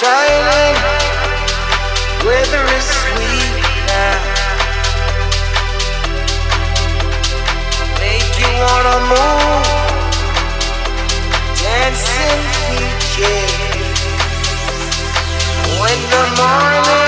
shining. Weather is sweet now. Make you wanna move. Dancing feet, yeah. When the morning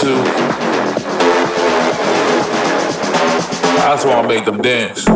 you're. I just wanna make them dance.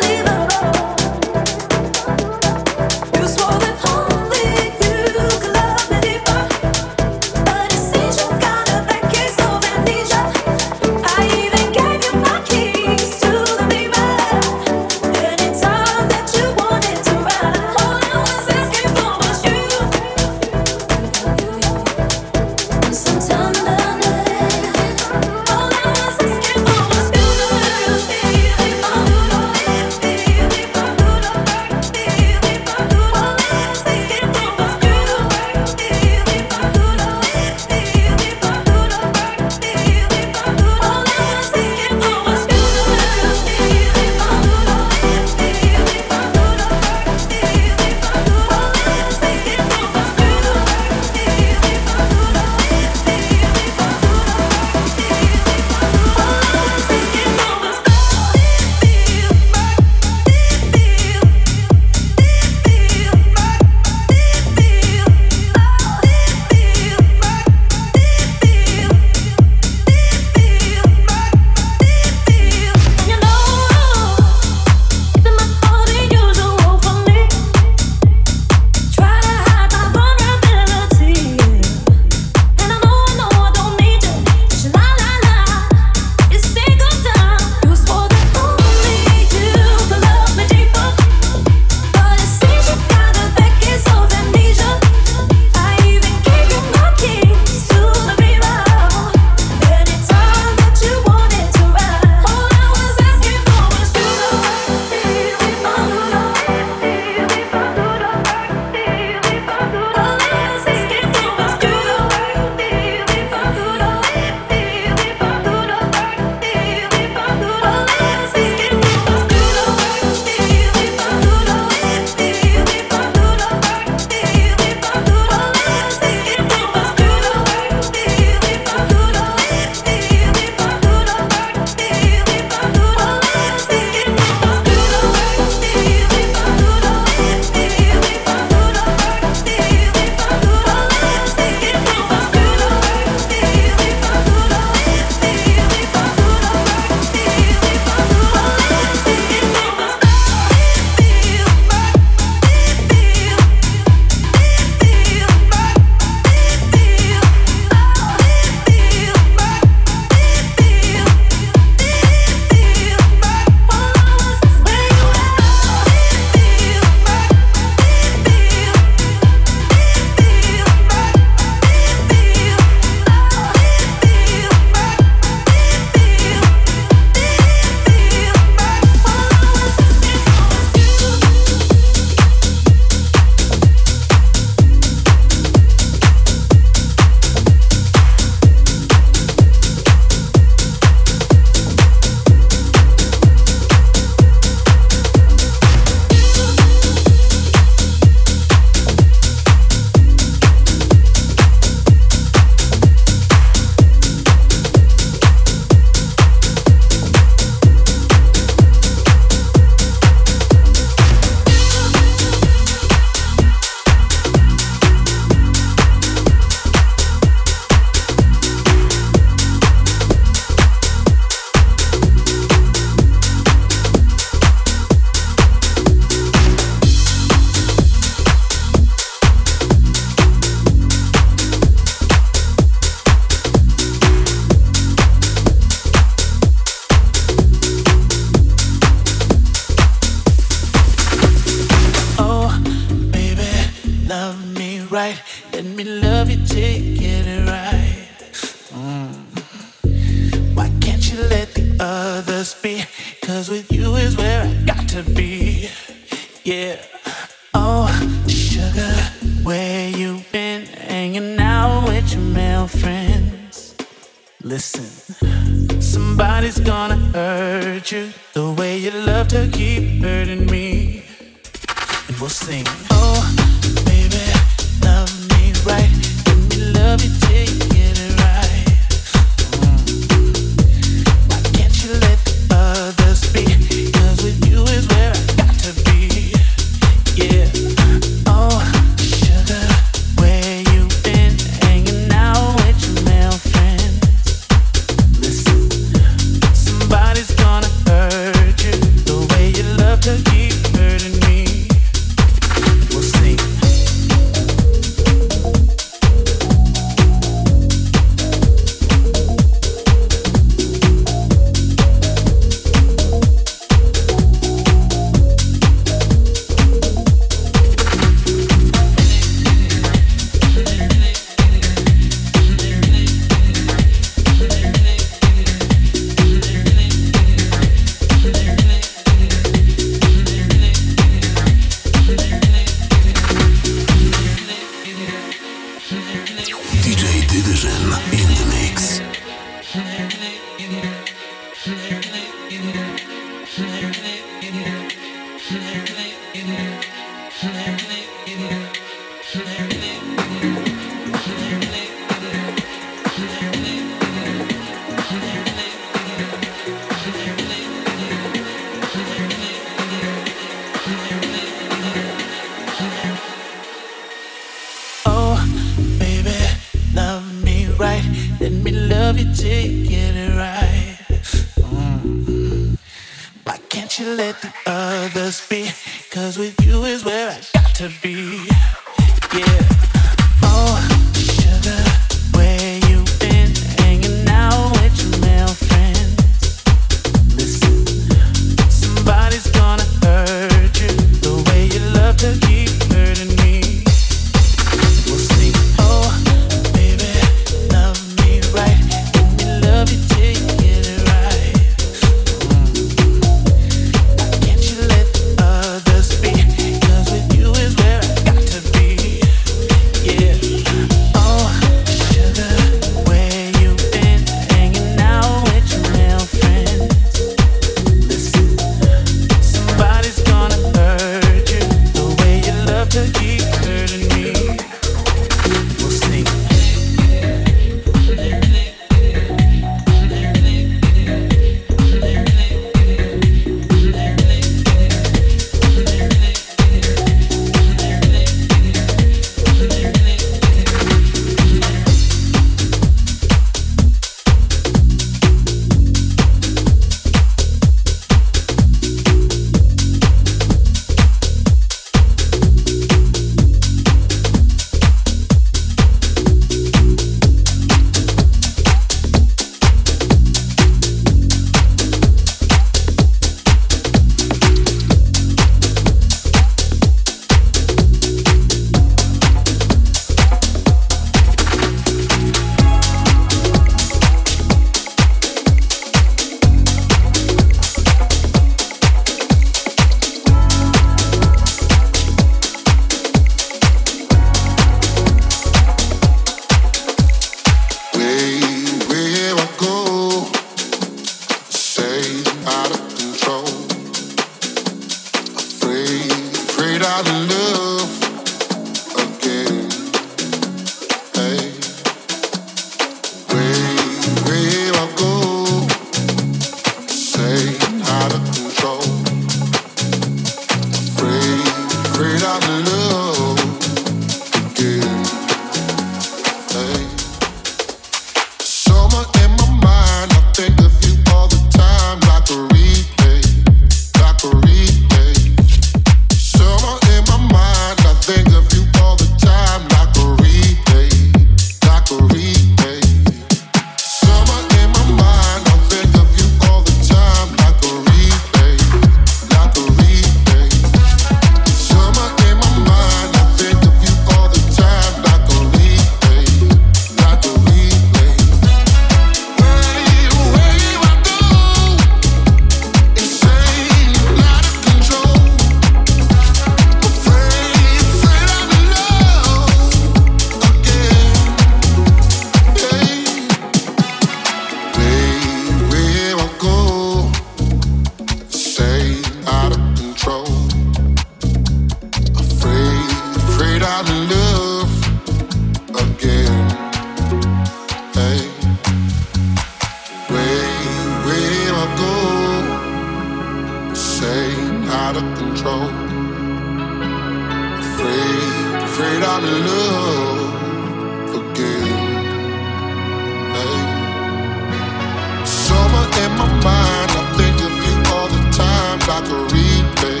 Like a replay,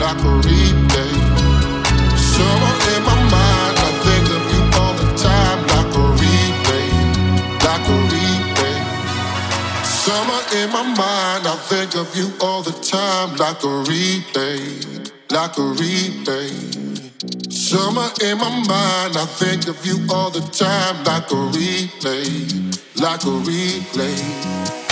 like a replay. In my mind, I think of you all the time, like a replay, like a replay. In my mind, I think of you all the time, like a replay, like a replay. Summer in my mind, I think of you all the time, like a replay, like a replay.